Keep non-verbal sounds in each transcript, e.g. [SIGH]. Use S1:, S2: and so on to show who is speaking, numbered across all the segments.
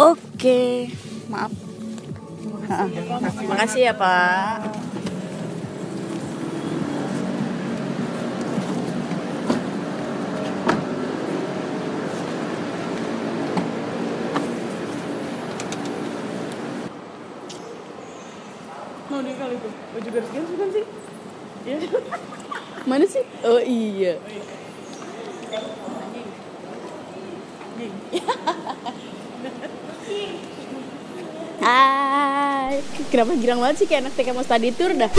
S1: Oke, maaf. Ha, Makasih ya Pak.
S2: Mau kali itu baju garis garis bukan sih? Iya.
S1: Mana sih? Oh iya. Hai, kenapa girang banget sih? Kayak anak TK mau study tour dah?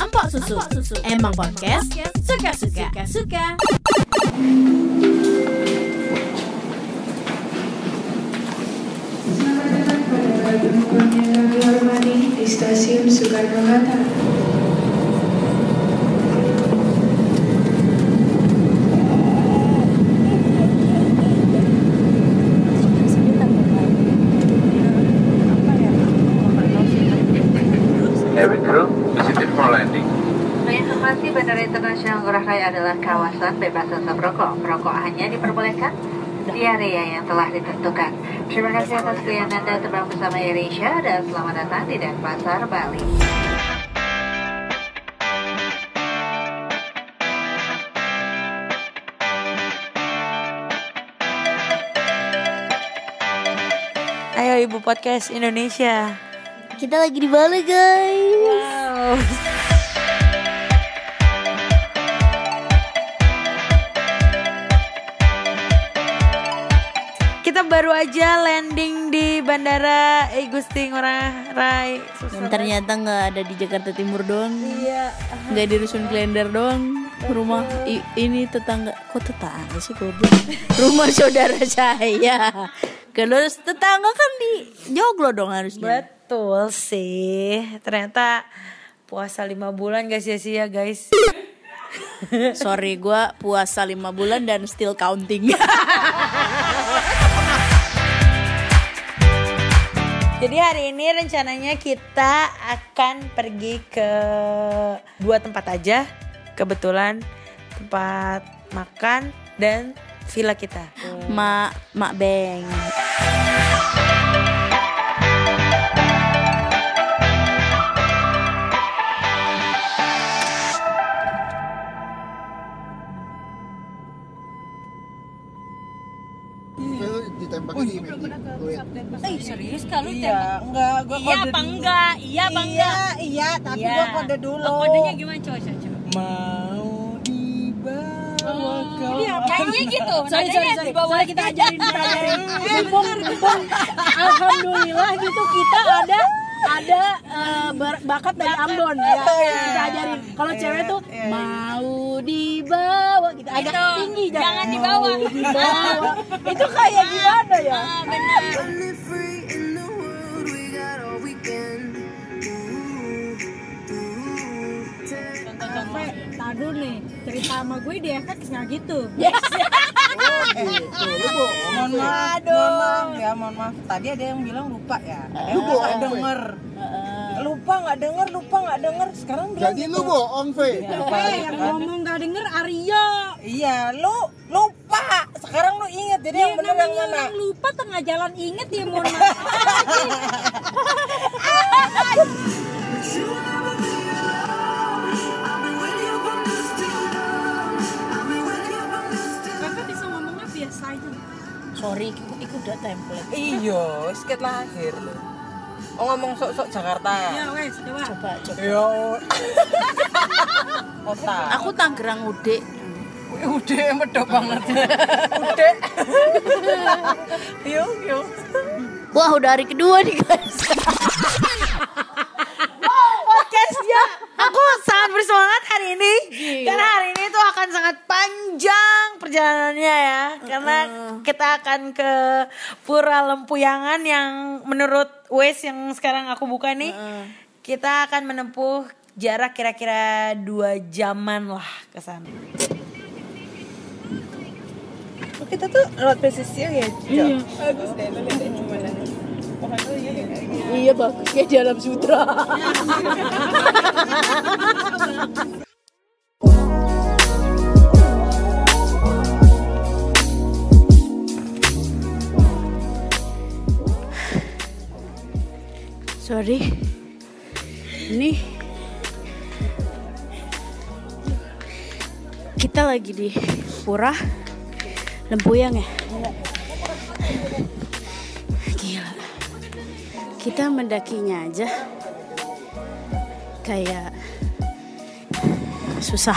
S3: Empok susu. Emang podcast
S4: area yang telah ditentukan. Terima kasih atas pilihan Anda terbang bersama AirAsia dan selamat datang di Denpasar, Bali.
S5: Ayo Ibu Podcast Indonesia.
S1: Kita lagi di Bali guys.
S5: Kita baru aja landing di Bandara Igusti Ngurah Rai.
S1: Yang ternyata nggak ada di Jakarta Timur doang.
S5: Iya.
S1: Nggak di Rusun Klender doang. Rumah i- ini tetangga, kok tetangga sih goblok? [LAUGHS] Rumah saudara saya. Kalau tetangga kan di Joglo dong harusnya.
S5: Betul sih. Ternyata puasa lima bulan gak sia-sia guys.
S1: Sorry, gua puasa lima bulan dan still counting. [LAUGHS]
S5: Jadi hari ini rencananya kita akan pergi ke dua tempat aja. Kebetulan tempat makan dan villa kita.
S1: Mak, Mak Beng.
S6: Ditembak di
S3: Eh serius kalau
S2: Iya, enggak, gua
S3: Iya
S2: kode
S3: apa
S2: dulu.
S3: enggak? Iya apa enggak?
S2: Iya, iya, tapi
S3: Iya.
S2: gua kode dulu.
S3: Oh, kodenya gimana? Coba coba.
S2: Mau dibawa ke
S3: Iya, kayaknya gitu. [LAUGHS]
S7: sorry sorry sorry.
S3: Di bawah
S7: sorry kita ajarin kita ajarin mumpung alhamdulillah gitu kita ada ada eh, ber- bakat dari Ambon. Ya kita ajarin. Kalau cewek tuh mau dibawa gitu. Agak
S3: Itu,
S7: tinggi
S3: jangan di bawah.
S7: Mau dibawa. Itu kayak gimana ya?
S3: Ah, benar.
S7: Sampai tadu nih cerita sama gue di efek nggak gitu. [LAUGHS]
S2: Mohon maaf, mohon maaf. Ya, mohon maaf. Tadi ada yang bilang lupa ya. Ada yang nggak denger. Lupa nggak denger, lupa nggak denger. Sekarang bilang
S6: Jadi
S2: gitu.
S6: lu bohong, Fe.
S7: eh yang ngomong nggak denger Arya
S2: Iya, lu lupa. Sekarang lu inget. Jadi yang
S7: Iya,
S2: bener yang mana?
S7: orang lupa tengah jalan inget ya mohon maaf kakak bisa ngomongnya biasa aja
S1: Sorry, ikut ikut udah template.
S2: Iya, sket lahir lu. Oh ngomong sok-sok Jakarta.
S7: ya wes coba
S1: Coba, coba.
S2: Iya. Kota.
S1: Aku Tangerang Ude.
S2: udah medok banget. udah. yuk, yuk.
S1: Wah, udah hari kedua nih guys.
S5: Podcastnya aku sangat bersemangat hari ini karena hari ini tuh akan sangat panjang perjalanannya ya karena kita akan ke Pura Lempuyangan yang menurut Wes yang sekarang aku buka nih kita akan menempuh jarak kira-kira dua jaman lah ke sana.
S2: Kita tuh lewat pesisir ya, Iya. Bagus deh, lihat gimana iya
S1: bagus kayak di alam sutra. Sorry. Ini kita lagi di Pura Lempuyang ya? Kita mendakinya aja kayak susah.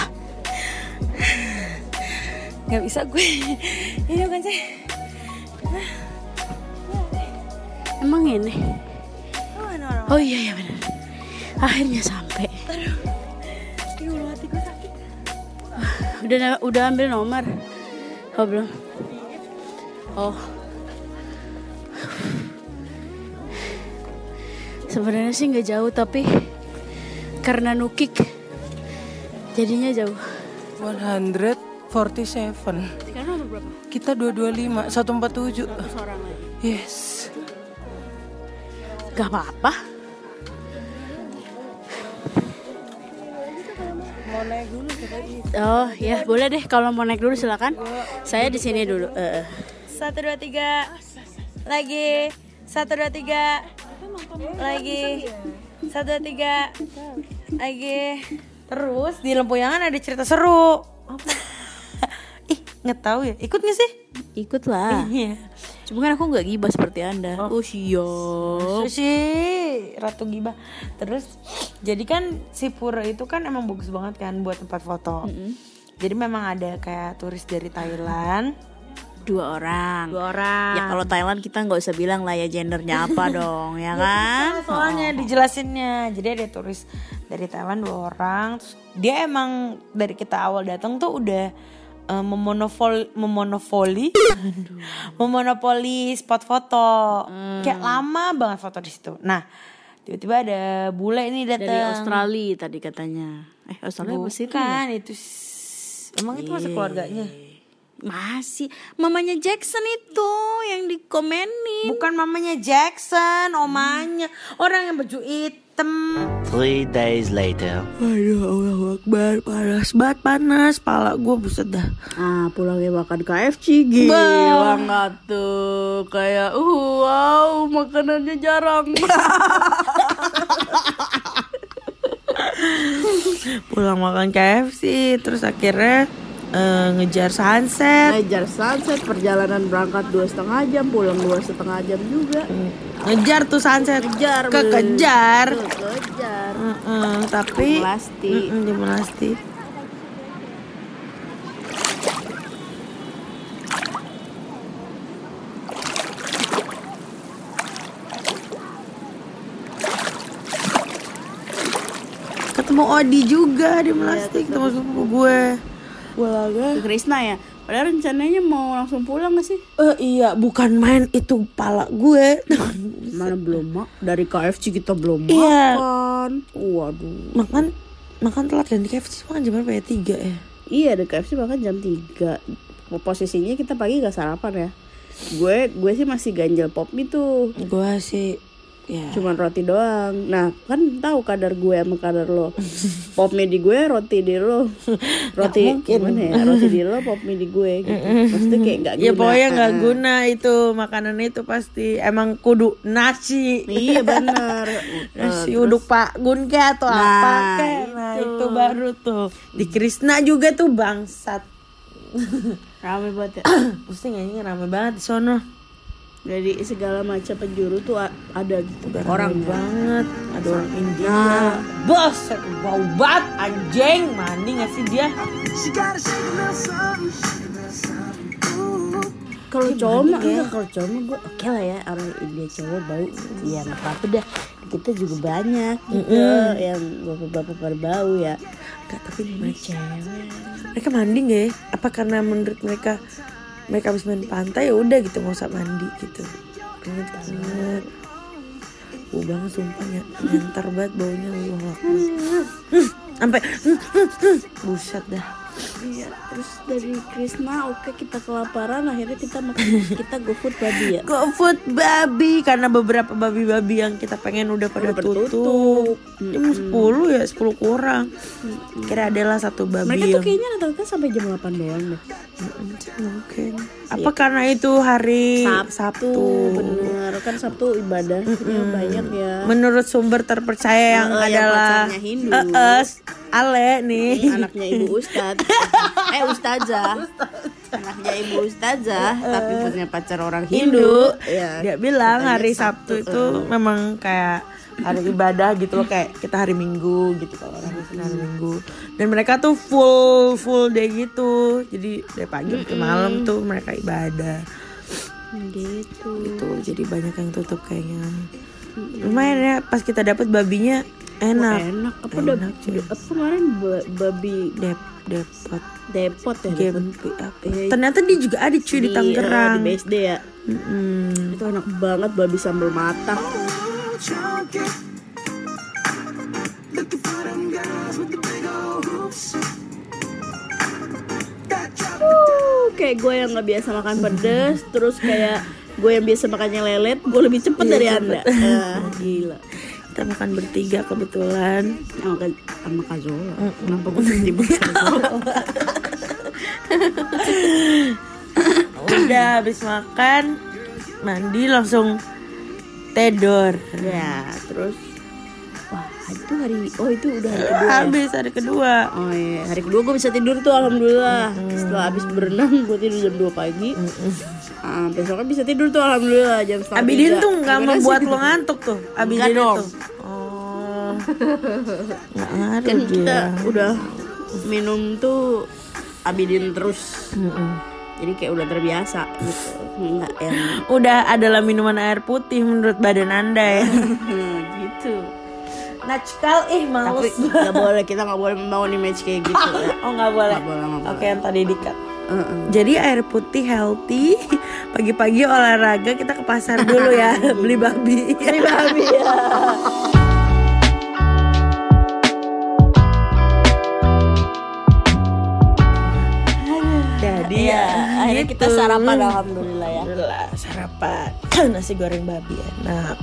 S5: Gak bisa gue. Ini bukan sih.
S1: Emang ini?
S5: Oh,
S1: iya ya benar. Akhirnya sampai. Udah udah ambil nomor. Oh belum. Oh. Sebenarnya sih nggak jauh tapi karena nukik jadinya jauh.
S2: 147
S1: Sekarang nomor berapa?
S2: kita 225 147
S1: Seorang lagi.
S2: yes
S1: Gak apa-apa.
S2: mau naik dulu
S1: Oh ya boleh deh kalau mau naik dulu silakan. Saya di sini dulu. Eh, eh.
S5: Satu dua tiga. Lagi. Satu dua tiga. Lagi. Satu dua tiga. Lagi. Terus di Lempuyangan ada cerita seru. [LAUGHS] Ih nggak tahu ya. Ikut nggak sih?
S1: Ikut lah.
S5: Iya.
S1: Cuma kan aku nggak gibah seperti anda. Oh, siap.
S5: Sushi Ratu Gibah. Terus jadi kan si pura itu kan emang bagus banget kan buat tempat foto. Jadi memang ada kayak turis dari Thailand.
S1: Dua orang.
S5: Dua orang.
S1: Ya kalau Thailand kita nggak usah bilang lah ya gendernya apa [LAUGHS] dong, ya kan?
S5: soalnya dijelasinnya. Jadi ada turis dari Thailand dua orang. Terus dia emang dari kita awal datang tuh udah eh, memonopol memonopoli? [LAUGHS] Memonopoli spot foto. Kayak lama banget foto di situ. Nah tiba-tiba ada bule ini datang.
S1: Dari Australia tadi katanya. Eh Australia apa sih?
S5: bukan itu s- emang itu masih keluarganya
S1: Masih. Mamanya Jackson itu yang dikomenin.
S5: bukan mamanya Jackson omanya. Orang yang baju hitam.
S8: Three days later.
S5: Aduh Allah Akbar. Panas banget panas. Pala gue buset dah.
S1: Ah pulangnya makan KFC gila nggak tuh. Kayak uh, wow makanannya jarang. [LAUGHS]
S5: Pulang makan KFC Terus akhirnya eh, Ngejar sunset.
S1: Ngejar sunset perjalanan berangkat dua setengah jam pulang dua setengah jam juga.
S5: Ngejar tuh sunset.
S1: Kejar
S5: Kekejar.
S1: Kejar.
S5: Heeh, Tapi
S1: Melasti.
S5: Mm-mm, Di Melasti. Ketemu Odi juga di Melasti Ketemu. sepupu gue Pulangnya
S1: Ke Krisna ya. Padahal rencananya mau langsung pulang gak sih?
S5: Eh iya bukan main itu pala gue [LAUGHS]
S1: Mana belum mak? Dari KFC kita belum
S5: Iya.
S1: makan. Waduh.
S5: Makan Makan telat kan di KFC makan jam berapa ya? Tiga ya?
S1: Iya, di KFC makan jam 3 Posisinya kita pagi gak sarapan ya. Gue gue sih masih ganjel pop mie tuh.
S5: Gue sih ya
S1: Cuman roti doang. Nah, kan tahu kadar gue sama kadar lo. [LAUGHS] pop mie di gue, roti di lo. Roti gimana ya? Roti di lo, pop mie di gue gitu. Maksudnya kayak gak guna.
S5: Ya pokoknya nggak
S1: Ah.
S5: guna itu makanan itu pasti emang kudu nasi.
S1: Iya benar. [LAUGHS]
S5: Nasi uduk Pak Gun ke atau
S1: Nah,
S5: apa ke. Nah
S1: itu.
S5: itu baru tuh. Di Krisna juga tuh bangsat.
S1: Rame banget ya. [COUGHS]
S5: Pusing anjing rame banget di sono.
S1: Dari segala macam penjuru tuh ada gitu kan. Orang
S5: banget. Ada orang India. Bos, bau banget anjing. Mandi gak sih dia?
S1: Kalau cowok mah enggak, kalau cowok mah gue oke lah ya orang India cowok bau. Iya nggak apa-apa dah. Kita juga banyak gitu yang bapak-bapak pada bau ya.
S5: Gak tapi gimana cewek Mereka mandi gak ya? Apa karena menurut mereka Mereka habis main pantai ya udah gitu nggak usah mandi gitu. Keringet banget. Bau banget sumpah ya Nyantar banget baunya Allah Sampai. [LAUGHS] Buset dah
S1: Iya, terus dari Krisna oke kita kelaparan akhirnya kita makan [LAUGHS] kita GoFood babi ya.
S5: GoFood babi karena beberapa babi-babi yang kita pengen udah pada tutup. Jam 10 ya, 10 kurang. Kira adalah satu babi
S1: Mereka tuh
S5: yang
S1: kayaknya rata-rata sampai jam 8 doang deh.
S5: mungkin. Apa karena itu hari Sabtu?
S1: Bener, kan Sabtu ibadahnya banyak ya.
S5: Menurut sumber terpercaya yang
S1: yang
S5: adalah
S1: pacarnya Hindu.
S5: Eh, eh, Ale nih.
S1: Anaknya ibu Ustad. [LAUGHS] eh Ustazah. Anaknya ibu Ustazah, tapi punya pacar orang Hindu.
S5: Hindu.
S1: Ya.
S5: Dia bilang hari Sabtu itu memang kayak hari ibadah gitu loh kayak kita hari Minggu gitu kalau orang Kristen hari Minggu dan mereka tuh full full day gitu jadi dari pagi sampai malam tuh mereka ibadah
S1: Gitu.
S5: gitu jadi banyak yang tutup kayaknya lumayan ya pas kita dapat babinya enak
S1: Enak. Apa udah
S5: Enak, cuy.
S1: apa kemarin ba- babi
S5: dep depot
S1: depot ya?
S5: game
S1: depot.
S5: apa
S1: Iya.
S5: ternyata dia juga ada cuy di
S1: Di,
S5: Tangerang
S1: eh, Di BSD ya.
S5: Mm-mm.
S1: Itu enak banget babi sambal matah. Uh, kayak gue yang nggak biasa makan pedas, terus kayak gue yang biasa makannya lelet, gue lebih cepet dari anda. Ah, gila.
S5: Kita makan bertiga kebetulan
S1: Sama, Kak- sama Kak Zola. Kenapa gue Zola? [LAUGHS]
S5: udah habis makan mandi langsung tidur
S1: ya, terus wah itu hari oh itu udah hari kedua. ya?
S5: habis hari kedua
S1: Oh iya, hari kedua gue bisa tidur tuh alhamdulillah. Setelah habis berenang gue tidur jam 2 pagi. Ah, besoknya bisa tidur tuh alhamdulillah jam setengah
S5: Abidin tuh nggak membuat lo ngantuk tuh Abidin tuh oh [LAUGHS] nggak ngaruh
S1: Kan kita
S5: dia
S1: udah minum tuh Abidin terus. Jadi kayak udah terbiasa gitu. Yang
S5: udah adalah minuman air putih menurut badan anda ya [LAUGHS]
S1: gitu.
S5: Natskal ih
S1: Tapi
S5: males
S1: nggak boleh kita nggak boleh membangun image kayak gitu [LAUGHS] ya.
S5: oh nggak boleh
S1: Nggak boleh, nggak
S5: oke yang tadi dikat
S1: Heeh.
S5: jadi air putih healthy pagi-pagi olahraga kita ke pasar dulu ya [LAUGHS] beli babi beli babi ya jadi ya
S1: akhirnya kita
S5: gitu.
S1: sarapan alhamdulillah ya.
S5: Alhamdulillah, sarapan [CLEARS THROAT] nasi goreng babi enak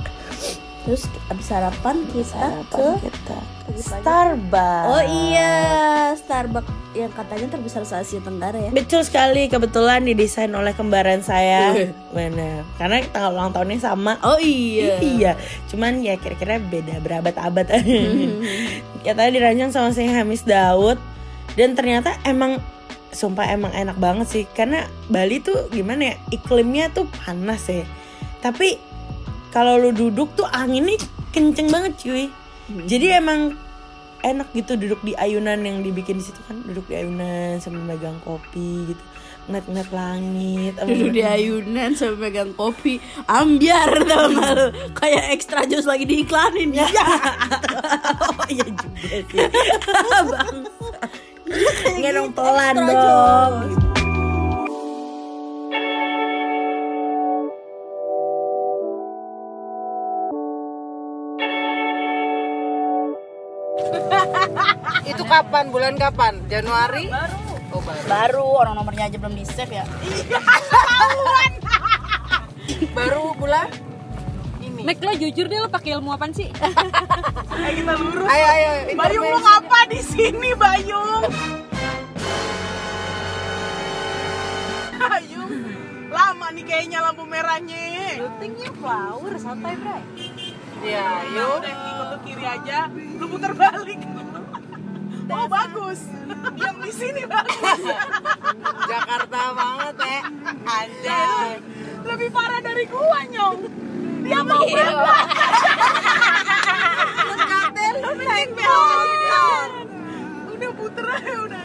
S1: Terus abis sarapan kita
S5: Sarapan
S1: ke
S5: kita Starbucks
S1: Oh iya, Starbucks yang katanya terbesar se Asia Tenggara ya.
S5: Betul sekali, kebetulan didesain oleh kembaran saya. Benar. Karena tanggal ulang tahunnya sama.
S1: Oh iya.
S5: Iya, cuman ya kira-kira beda berabad-abad. [LAUGHS] ya tadi dirancang sama saya Hamis Daud dan ternyata emang sumpah emang enak banget sih karena Bali tuh gimana ya iklimnya tuh panas ya. Tapi kalau lu duduk tuh anginnya kenceng banget cuy. Jadi emang enak gitu duduk di ayunan yang dibikin di situ kan. Duduk di ayunan sambil megang kopi gitu. Ngeliat-ngeliat langit.
S1: Duduk di ayunan sambil megang kopi. Ambiar tau gak lu? Kayak extra jus lagi diiklanin. Ya. [LAUGHS]
S5: Oh iya juga sih. [LAUGHS] Bang nggak dong pelan dong
S2: Itu kapan? Bulan kapan? Januari? Baru. Oh, baru.
S1: Baru orang nomornya aja belum di save ya
S2: Baru bulan?
S7: Mek lo jujur deh lo pakai ilmu apaan sih? [LAUGHS]
S2: Ayo ayo.
S5: Bayung lu ngapa di sini Bayung Bayung lama nih kayaknya lampu merahnya
S7: Syutingnya flower santai bray.
S2: Iya, yuk.
S5: udah ikut ke kiri aja lu putar balik oh bagus. [LAUGHS] Diam di sini bagus [LAUGHS]
S2: Jakarta banget ya.
S5: ada. Lebih parah dari gua nyong. Dia mau berangkat Katel lu naik udah puter aja udah.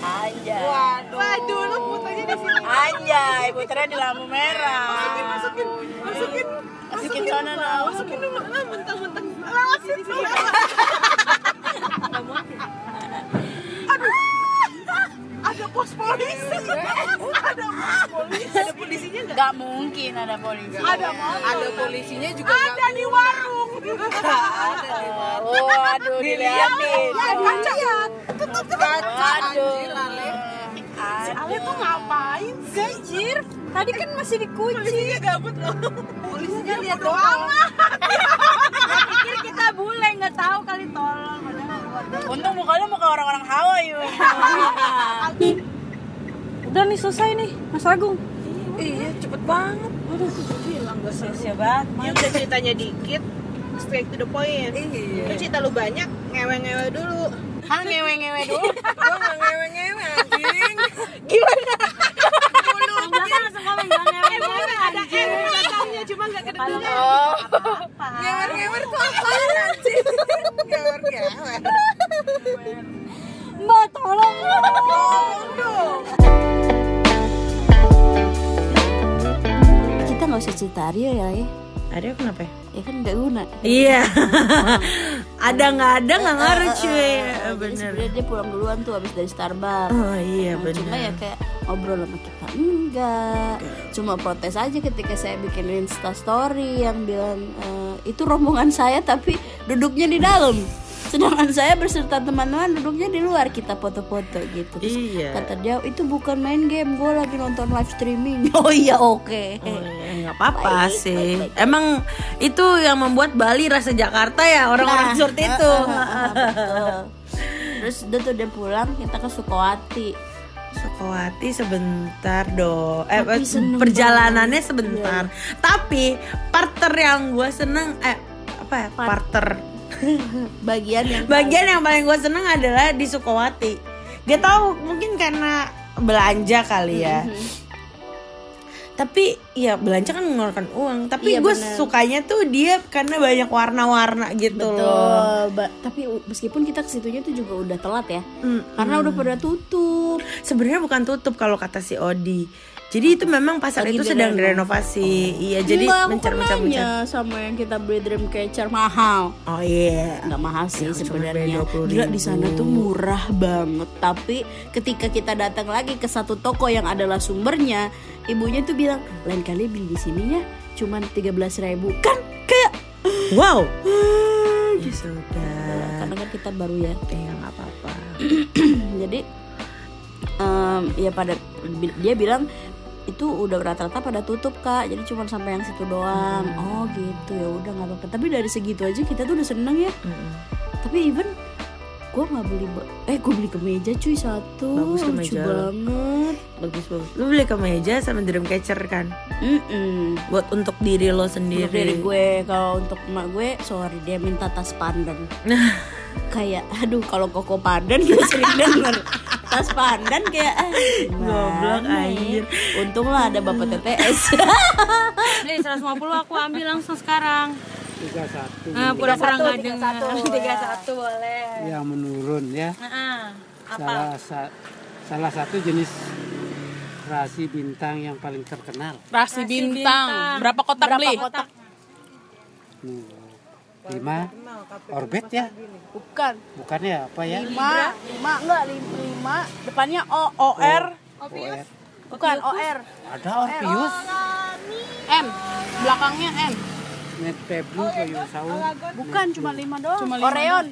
S1: Anjay.
S2: Waduh.
S5: waduh lu putarnya di sini.
S1: Anjay puternya di lampu merah.
S5: Masukin masukin masukin.
S1: Masukin sana no
S5: masukin dulu. Ah mentang-mentang. Lewatin dulu aduh ada polisi ada motor
S2: Ada polisinya juga
S5: ada [LAUGHS] di warung
S1: Oh aduh diliatin
S5: ya kan lihat
S2: Anjir, Ale.
S5: Si Ale tuh ngapain sih?
S7: Anjir, tadi kan masih dikunci.
S5: Polisinya gabut loh.
S2: Polisinya lihat doang. [LAUGHS]
S7: Pikir kita bule nggak tahu kali tolong.
S5: Untung mukanya muka orang-orang Hawa yuk. [LAUGHS]
S7: Udah nih selesai nih, Mas Agung.
S2: Iya, cepet banget.
S5: Gak sia-sia banget. Ini udah ceritanya dikit, straight to the point.
S2: Iya.
S5: Lu cerita lu banyak, ngewe-ngewe dulu. Ah ngewe-ngewe dulu.
S2: Gua nggak ngewe-ngewe anjing.
S5: Gimana?
S7: Yang belakang langsung komen jangan ngewe-ngewe,
S5: Ada
S7: anjir.
S5: R belakangnya cuma gak kedengeran.
S2: Ngewer-ngewer tuh
S1: Aryo ya, ya.
S5: Ada kenapa?
S1: Ya kan nggak guna.
S5: Iya. [LAUGHS] ada nggak ada nggak ngaruh cuy.
S1: Eh, jadi
S5: Bener.
S1: sebenarnya dia pulang duluan tuh habis dari Starbucks.
S5: Oh iya
S1: Nah, Cuma ya
S5: bener.
S1: kayak ngobrol sama kita enggak. Cuma protes aja ketika saya bikin Insta story yang bilang eh, itu rombongan saya tapi duduknya di dalam. Sedangkan saya berserta teman-teman duduknya di luar kita foto-foto gitu. Terus
S5: Iya.
S1: kata dia itu bukan main game, gue lagi nonton live streaming. [LAUGHS] Oh iya oke.
S5: Oh, ya, nggak apa-apa sih. Emang itu yang membuat Bali rasa Jakarta ya orang-orang
S1: Nah,
S5: seperti [LAUGHS] itu.
S1: uh, uh, uh. Terus udah tuh dia pulang kita ke Sukawati.
S5: Sukawati sebentar dong. Eh,
S1: seneng
S5: perjalanannya sebentar. Tapi parter yang gue seneng eh apa ya? Parter. [LAUGHS]
S1: Bagian yang
S5: Bagian yang paling gue seneng adalah di Sukawati. Gak tahu mungkin karena belanja kali ya. Tapi ya belanja kan mengeluarkan uang. Tapi
S1: Iya,
S5: gue sukanya tuh dia karena banyak warna-warna gitu loh.
S1: Betul, Ba- tapi meskipun kita ke situnya tuh juga udah telat ya,
S5: Mm,
S1: karena udah pada tutup.
S5: Sebenarnya bukan tutup kalau kata si Odi. Jadi itu memang pasar
S1: Lagi
S5: itu sedang
S1: direnov.
S5: direnovasi. Iya, jadi
S1: Enggak, aku
S5: mencar
S1: kan
S5: mencar mencar.
S1: nanya sama yang kita beli Dreamcatcher mahal.
S5: Oh iya.
S1: Nggak mahal sih
S5: Ya,
S1: sebenarnya.
S5: beli 20.000.
S1: Gila di sana tuh murah banget. Tapi ketika kita datang lagi ke satu toko yang adalah sumbernya, ibunya tuh bilang lain kali beli di sininya cuman 13.000 ribu kan kayak
S5: Wow. ya sudah.
S1: karena kan kita baru ya
S5: Ya nggak apa-apa. [CLEARS THROAT]
S1: jadi em, ya pada dia bilang itu udah rata-rata pada tutup kak jadi cuma sampai yang situ doang oh gitu ya udah nggak apa-apa tapi dari segitu aja kita tuh udah seneng ya
S5: Mm-mm.
S1: tapi even gue nggak beli eh gue beli kemeja cuy satu
S5: Bagus
S1: lucu
S5: kemeja.
S1: banget
S5: Bagus bagus. Lu beli kemeja sama dreamcatcher kan?
S1: Mm-mm.
S5: Buat untuk diri lo sendiri.
S1: Untuk diri gue kalau untuk emak gue sorry dia minta tas pandan [LAUGHS] kayak aduh kalau koko pandan gue sering denger tas pandan kayak ah,
S5: Goblok,
S1: gimana ya?
S5: anjir.
S1: untung lah ada bapak TTS
S7: Beli 150 aku ambil langsung sekarang.
S6: 31
S7: Nah, pura-pura nggak dengar. 31 boleh.
S6: yang menurun ya.
S7: Heeh.
S6: Salah sa- salah satu jenis rasi bintang yang paling terkenal.
S9: Rasi bintang. Berapa kotak beli?
S6: Hmm. Lima orbit ya?
S1: bukan
S6: Bukan. Ya apa ya?
S1: lima lima enggak lima, lima. Depannya O
S9: O R.
S6: OR.
S1: bukan OR
S6: Ada Orpheus,
S9: M. Belakangnya M.
S6: Net Pebble, Koyosaurus.
S1: bukan cuma lima doang.
S9: Cuma lima
S1: Orion.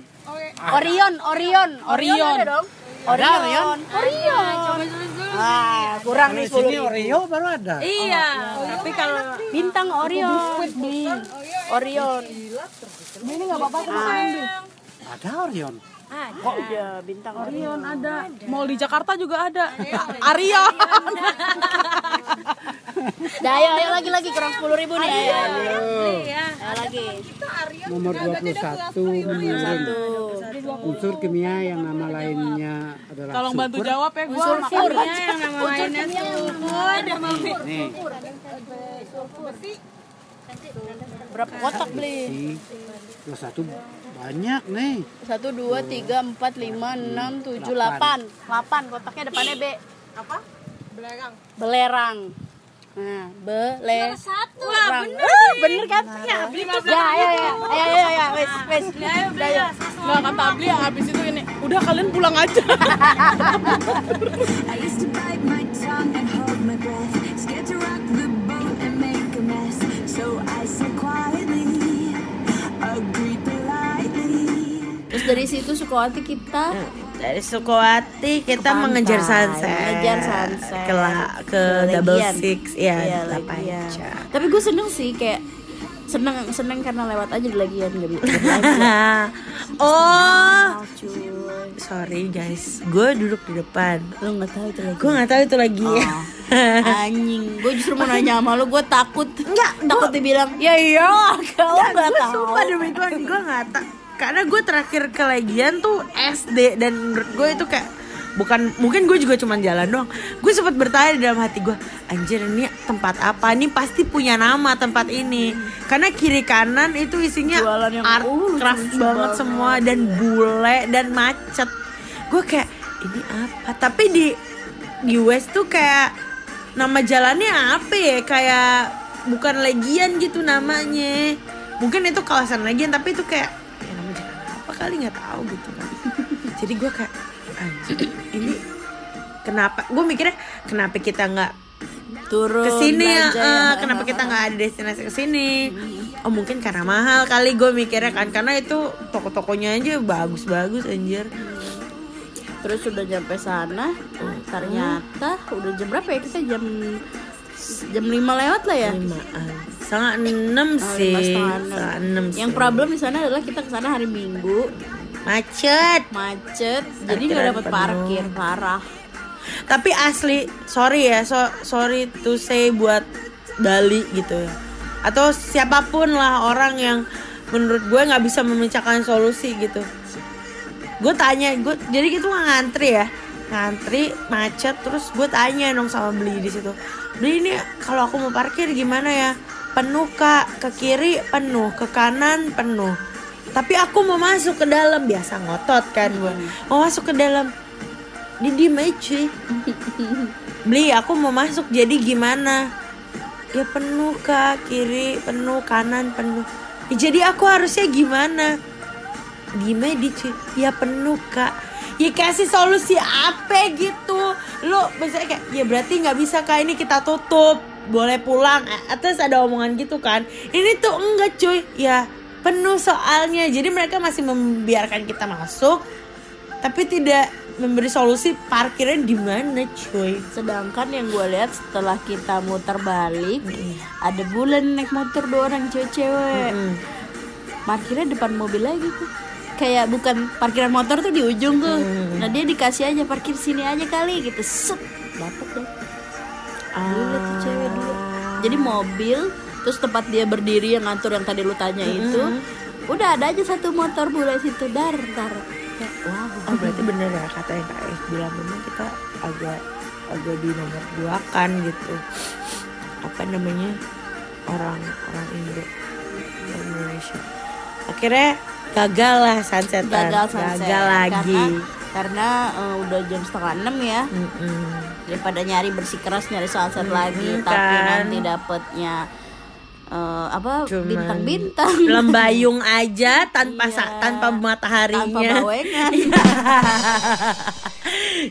S1: Orion. Orion
S9: Orion.
S1: ada dong. Orion. Orion? Ah kurang nih
S6: di sini Oreo baru ada.
S7: Iya, tapi kalau
S1: bintang Orion. Orion
S9: Ini nggak apa-apa aku mau ambil.
S6: Ada Orion.
S1: ada bintang Orion
S9: Ada. Mall di Jakarta juga ada. [LAUGHS] Arion.
S1: Dah ayo ayo lagi lagi kurang sepuluh ribu nih ayo, ayo.
S7: ya.
S1: Ayo lagi
S6: Nomor 21 menurun. Unsur kimia yang nama lainnya adalah
S9: Tolong bantu
S6: sulfur.
S9: jawab ya gue.
S7: Sulfur ya yang nama lainnya sulfur.
S6: Nih,
S1: berapa kotak beli?
S6: Si 21 banyak nih.
S1: satu dua tiga empat lima enam tujuh delapan. delapan. Kotaknya depannya B apa? Belerang. Belerang. Nah bele
S7: Satu. Lah, bener.
S1: Ah, bener kan? Ya beli ya ya ya ya ya ya wes wes. Udah, ya.
S9: Nggak kata beli ya abis itu ini. Udah kalian pulang aja. [LAUGHS] [LAUGHS]
S1: dari situ Sukawati kita
S5: dari Sukowati kita
S1: Ke
S5: mengejar sunset.
S1: mengejar sunset.
S5: Ke, la- ke
S1: Ke
S5: double
S1: Legian.
S5: six, ya,
S1: Legian.
S5: Panca.
S1: Tapi gue seneng sih kayak seneng seneng karena lewat aja di lagian gak bisa [LAUGHS]
S5: oh, sorry guys, gue duduk di depan.
S1: lo nggak tahu itu lagi
S5: Gue nggak tahu itu lagi.
S1: Oh. anjing gue justru mau nanya sama lo gue takut
S5: Enggak,
S1: takut dibilang ya iya kau
S5: Nggak,
S1: nggak
S5: gue
S1: tahu
S5: sumpah demi Tuhan gue nggak tak karena gue terakhir ke Legian tuh SD dan menurut gue itu kayak bukan mungkin gue juga cuman jalan doang. Gue sempat bertanya di dalam hati gue anjir ini tempat apa? Ini pasti punya nama tempat ini. Karena kiri kanan itu isinya
S1: Jualan yang,
S5: art
S1: uh,
S5: craft banget.
S1: banget.
S5: semua dan bule dan macet. Gue kayak ini apa? Tapi di di West tuh kayak nama jalannya apa ya? Kayak bukan Legian gitu namanya. Mungkin itu kawasan Legian tapi itu kayak kali nggak tahu gitu kan. Jadi gue kayak anjir ini kenapa? Gue mikirnya kenapa kita nggak
S1: turun
S5: ya
S1: belanja
S5: eh,
S1: ya.
S5: kenapa kita nggak ada destinasi ke sini? Oh mungkin karena mahal kali gue mikirnya kan. Karena itu toko-tokonya aja bagus-bagus anjir.
S1: Terus udah nyampe sana ternyata udah jam berapa ya? Kita jam jam 5 lewat lah ya?
S5: Limaan. Setengah enam
S1: Oh,
S5: sih.
S1: lima setengah enam. yang problem di sana adalah kita ke sana hari Minggu.
S5: Macet.
S1: Macet. Jadi nggak dapat parkir. Parah.
S5: Tapi asli sorry ya so, sorry to say buat Dali gitu ya. Atau siapa pun lah orang yang menurut gue nggak bisa memecahkan solusi gitu. Gue tanya gue jadi gitu nggak ngantri ya ngantri macet terus gue tanya dong sama beli di situ. Beli ini kalau aku mau parkir gimana ya? Penuh kak. Ke kiri penuh ke kanan penuh. Tapi aku mau masuk ke dalam. Biasa ngotot kan gue mau masuk ke dalam. Di diem aja [LAUGHS] beli aku mau masuk jadi gimana? Ya penuh kak. Kiri penuh kanan penuh. Ya, jadi aku harusnya gimana? Diem aja cuy. Ya penuh kak ya kasih solusi apa gitu? Lo misalnya kayak ya berarti nggak bisa kak. Ini kita tutup. Boleh pulang. Atas ada omongan gitu kan. Ini tuh enggak cuy. Ya penuh soalnya. Jadi mereka masih membiarkan kita masuk tapi tidak memberi solusi parkirnya di mana cuy.
S1: Sedangkan yang gue lihat setelah kita muter balik ada bulan naik motor dua orang cewek-cewek. Parkirnya depan mobil lagi tuh kayak bukan parkiran motor tuh di ujung tuh. Nah dia dikasih aja parkir sini aja kali gitu. Set dapet deh. Gila tuh cewek dulu jadi mobil terus tempat dia berdiri yang ngantor yang tadi lu tanya itu udah ada aja satu motor bule situ. Dar dar. Ya, wow.
S5: Oh berarti bener ya kata yang Kak Ais bilang memang kita agak agak di nomor dua kan gitu. Apa namanya? Orang orang Indo Indonesia. Akhirnya gagal lah sunset
S1: gagal sunset.
S5: gagal lagi.
S1: Karena, karena eh, udah jam setengah enam ya. Daripada nyari bersikeras nyari sunset lagi tapi
S5: kan.
S1: nanti dapetnya eh, apa bintang-bintang.
S5: lembayung aja tanpa sa- tanpa mataharinya.
S1: tanpa bawengan. [LAUGHS]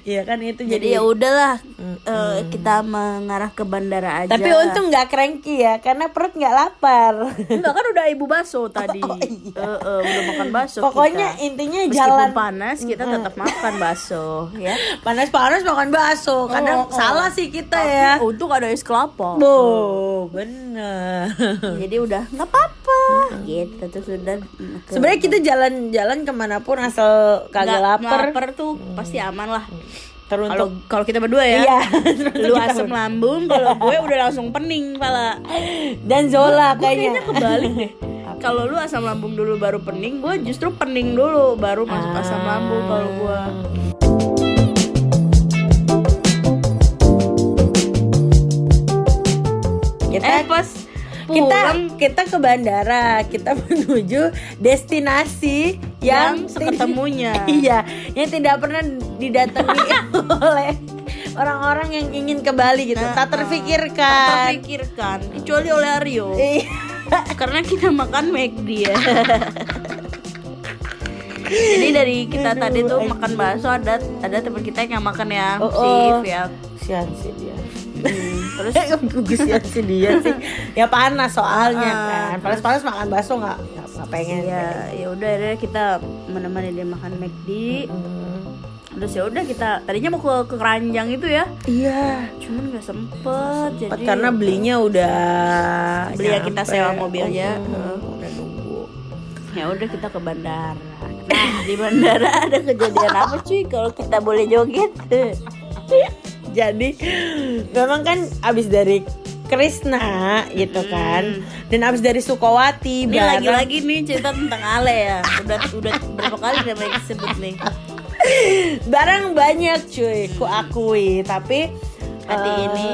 S5: Iya. Kan itu
S1: jadi ya udahlah eh, kita mengarah ke bandara aja.
S5: Tapi untung nggak cranky ya karena perut nggak lapar.
S1: Enggak kan udah ibu bakso [LAUGHS] tadi. Eh, eh, udah makan bakso
S5: Oh, Pokoknya
S1: kita.
S5: intinya
S1: Meskipun
S5: jalan.
S1: panas kita tetap makan bakso ya.
S5: Panas-panas makan bakso. Kadang
S1: Oh, oh.
S5: salah sih kita ya.
S1: untung ada es kelapa.
S5: Bo, bener.
S1: Jadi udah nggak apa-apa. Gitu terus udah ke-
S5: Sebenarnya kita jalan-jalan ke mana pun asal kagak lapar.
S1: lapar tuh pasti aman lah.
S5: Teruntuk.
S1: kalau kalau kita berdua ya.
S5: Iya. [LAUGHS]
S1: lu asam lambung kalau gue udah langsung pening pala.
S5: Dan Zola
S1: Gua
S5: kayaknya.
S1: kayaknya kebalik deh. [LAUGHS] Kalau lu asam lambung dulu baru pening gue justru pening dulu baru masuk asam lambung kalau gue
S5: Kita
S1: eh pas pulang
S5: kita ke bandara, kita [LAUGHS] menuju destinasi yang,
S1: yang seketemunya [LAUGHS]
S5: iya, yang tidak pernah didatangi [LAUGHS] oleh orang-orang yang ingin ke Bali gitu. tak terfikirkan.
S1: terpikirkan kecuali oleh Aryo
S5: Iya.
S1: karena kita makan McD ya jadi dari kita tadi tuh makan bakso ada ada teman kita yang makan yang
S5: Oh, oh.
S1: ya
S5: Sian sih dia.
S1: Terus [LAUGHS]
S5: Kesian sih dia sih. Ya panas soalnya
S1: Ah,
S5: kan. Panas-panas makan bakso nggak nggak pengen.
S1: ya ya udah akhirnya kita menemani dia makan McD Terus ya udah kita tadinya mau ke ke keranjang itu ya.
S5: Iya.
S1: Cuman nggak sempet. Jadi
S5: Karena belinya udah
S1: beli ya kita sewa mobilnya.
S5: Oh,
S1: Heeh.
S5: udah nunggu.
S1: Ya udah kita ke bandara. Nah di bandara [LAUGHS] ada kejadian apa cuy kalau kita boleh joget? [LAUGHS]
S5: Jadi memang kan abis dari Krishna gitu kan dan abis dari Sukawati
S1: Ini lagi-lagi nih cerita tentang Ale ya. Udah udah berapa kali namanya disebut nih.
S5: barang banyak cuy ku akui. Tapi
S1: Hati
S5: eh,
S1: ini.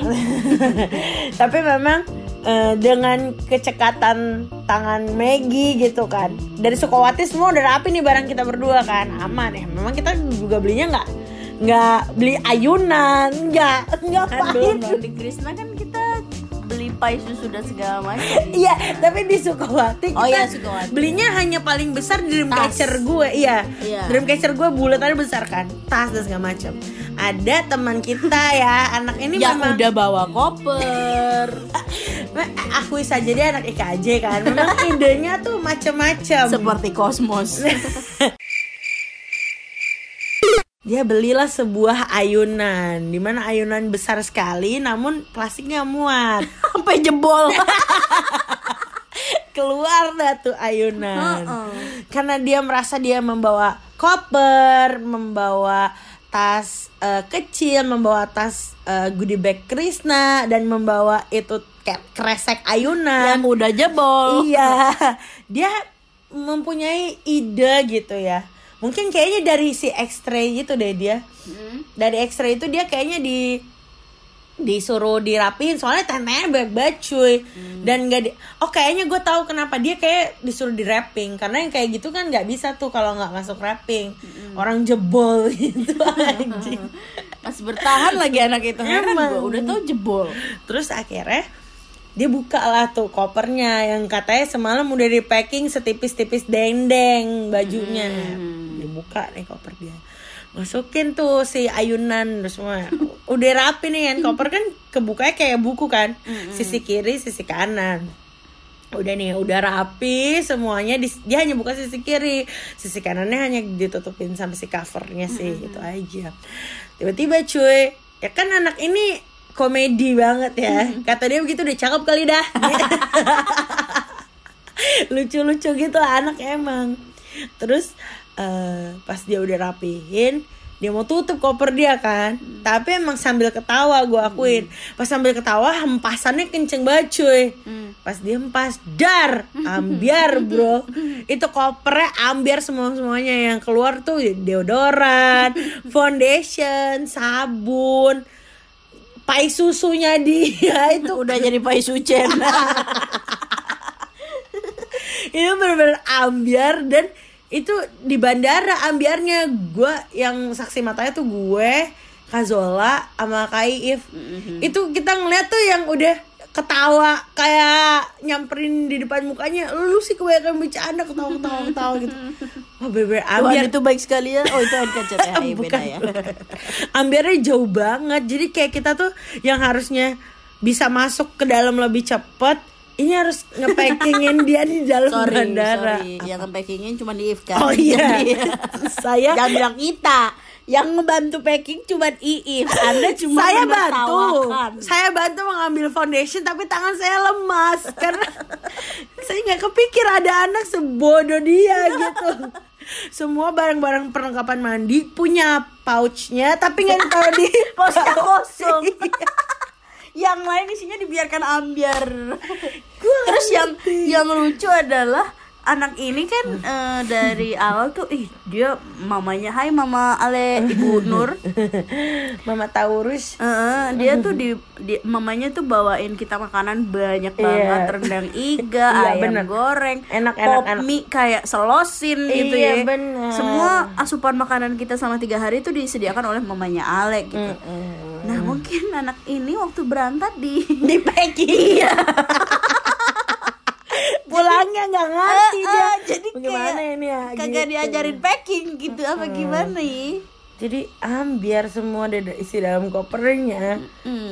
S1: [LAUGHS]
S5: tapi memang eh, dengan kecekatan tangan Maggie gitu kan. Dari Sukawati semua udah rapi nih barang kita berdua kan. Aman ya. Memang kita juga belinya nggak nggak beli ayunan nggak nggak
S1: Kan
S5: pahit
S1: dong di Krishna kan kita beli pai susu dan segala macam. [LAUGHS]
S5: Iya, tapi di Sukawati
S1: Oh
S5: kita
S1: iya, Sukawati.
S5: belinya hanya paling besar di
S1: Tas.
S5: dreamcatcher gue. Iya.
S1: Iya.
S5: Dreamcatcher gue bulatannya besar kan, tas dan segala macam. Ada teman kita ya, anak ini
S1: Yang
S5: memang
S1: udah bawa koper.
S5: akui saja dia anak IKJ kan. Memang [LAUGHS] idenya tuh macam-macam.
S1: Seperti kosmos. [LAUGHS]
S5: Dia belilah sebuah ayunan, di mana ayunan besar sekali, namun plastiknya muat. [LAUGHS]
S1: Sampai jebol. [LAUGHS]
S5: keluar dah tuh ayunan karena dia merasa dia membawa koper membawa tas eh, kecil membawa tas eh, goodie bag Krishna dan membawa itu kayak kresek ayunan
S1: Yang udah jebol.
S5: iya dia mempunyai ide gitu ya mungkin kayaknya dari si X-ray gitu deh dia. Dari X-ray itu dia kayaknya di disuruh dirapiin soalnya tentenya banyak banget cuy dan nggak di oh kayaknya gue tahu kenapa dia kayak disuruh di wrapping karena yang kayak gitu kan nggak bisa tuh kalau nggak masuk wrapping. Orang jebol [LAUGHS] gitu anjing.
S1: Masih bertahan lagi anak itu. Heran
S5: Emang.
S1: gua udah tahu jebol.
S5: terus akhirnya dia buka lah tuh kopernya yang katanya semalam udah di packing setipis-tipis dendeng bajunya. Dia buka nih koper dia. Masukin tuh si ayunan terus semua. Udah rapi nih kan koper kan kebukanya kayak buku kan. Sisi kiri sisi kanan. Udah nih udah rapi semuanya di- dia hanya buka sisi kiri. Sisi kanannya hanya ditutupin sampai si covernya sih gitu aja. Tiba-tiba cuy ya kan anak ini komedi banget ya. Kata dia begitu udah cakep kali dah. [LAUGHS] Lucu-lucu gitu anak emang. Terus eh, pas dia udah rapihin dia mau tutup koper dia kan. Tapi emang sambil ketawa gue akuin. Pas sambil ketawa hempasannya kenceng banget cuy. Pas dia hempas dar! Ambiar [LAUGHS] bro. Itu kopernya ambiar semua semuanya yang keluar tuh deodoran [LAUGHS] foundation sabun pai susunya dia [LAUGHS] itu.
S1: Udah jadi pai sucen. [LAUGHS]
S5: itu bener-bener ambiar dan itu di bandara ambiarnya. Gue yang saksi matanya tuh gue Kazola sama Kai If itu kita ngeliat tuh yang udah ketawa kayak nyamperin di depan mukanya. Lu sih kebanyakan bercanda ketawa ketawa ketawa gitu [LAUGHS] wah bener-bener
S1: Tuhan
S5: ambiar
S1: itu baik sekali ya. Oh itu kaca [LAUGHS] ya.
S5: Bukan,
S1: ya.
S5: bukan. [LAUGHS] ambiarnya jauh banget jadi kayak kita tuh yang harusnya bisa masuk ke dalam lebih cepet ini harus ngepackingin dia di dalam
S1: Sorry,
S5: bandara
S1: sorry. Yang packingin cuma di If kan.
S5: Oh iya.
S1: Jadi, [LAUGHS]
S5: saya
S1: Jangan bilang kita. Yang ngebantu packing cuma Iif. Anda cuma
S5: saya bantu saya bantu mengambil foundation tapi tangan saya lemas karena saya nggak kepikir ada anak sebodoh dia gitu semua barang-barang perlengkapan mandi punya pouchnya tapi nggak ditaruh di [LAUGHS]
S1: Posnya [LAUGHS] kosong.
S5: Iya.
S1: yang lain isinya dibiarkan ambiar. Terus yang yang lucu adalah anak ini kan eh, dari awal tuh ih dia mamanya Hai Mama Ale Ibu Nur [LAUGHS]
S5: Mama Taurus
S1: Eh, dia tuh di, di- mamanya tuh bawain kita makanan banyak banget
S5: Iya.
S1: rendang iga
S5: Iya,
S1: ayam
S5: bener.
S1: goreng
S5: Enak, enak,
S1: pop
S5: enak.
S1: mie kayak selosin gitu
S5: Iya,
S1: ya
S5: bener.
S1: semua asupan makanan kita selama tiga hari itu disediakan oleh mamanya Ale gitu nah mungkin anak ini waktu berangkat di
S5: di packing
S1: iya [LAUGHS]
S5: pulangnya nggak ngerti
S1: Eh,
S5: dia.
S1: eh, jadi
S5: gimana ini ya
S1: kagak
S5: gitu.
S1: diajarin packing gitu apa gimana ya?
S5: Jadi ambiar semua ada isi dalam kopernya.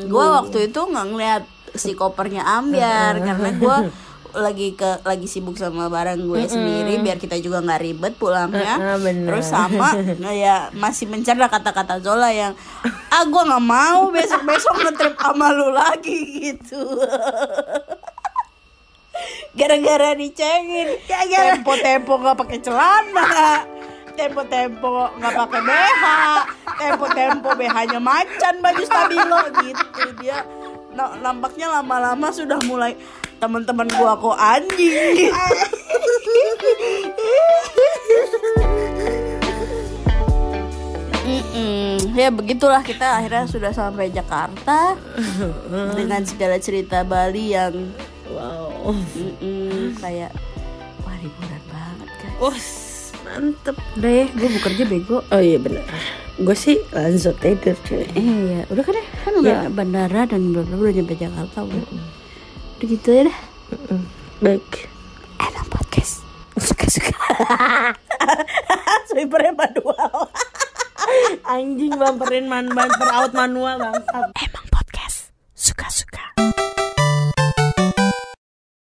S1: Gue waktu itu nggak ngeliat si kopernya ambiar karena gue [LAUGHS] lagi ke lagi sibuk sama barang gue sendiri biar kita juga nggak ribet pulangnya.
S5: Bener.
S1: terus sama [LAUGHS] nah ya masih mencerna kata-kata Zola yang ah gue nggak mau besok besok ngetrip sama lu lagi [LAUGHS] gitu gara-gara dicengin. Tempo-tempo nggak pakai celana. Tempo-tempo nggak pakai BH tempo-tempo BH-nya macan baju stabilo gitu dia. Na- nampaknya lama-lama sudah mulai teman-teman gua kok anjing. Gitu. Ya begitulah kita akhirnya sudah sampai Jakarta. [LAUGHS] Dengan segala cerita Bali yang
S5: wow
S1: Mm-mm, kayak wah liburan banget kan.
S5: Wah, mantep.
S1: Udah ya, gue bekerja bego.
S5: Oh iya bener. Gue sih langsung tidur cuy.
S1: Iya, udah kan ya? Kan udah bandara dan bla bla udah nyampe Jakarta udah. Udah gitu ya dah.
S5: Baik.
S1: Emang podcast suka-suka. [LAUGHS] Swipernya manual. [LAUGHS]
S5: Anjing bumperin man bumper out manual bangsat.
S1: Emang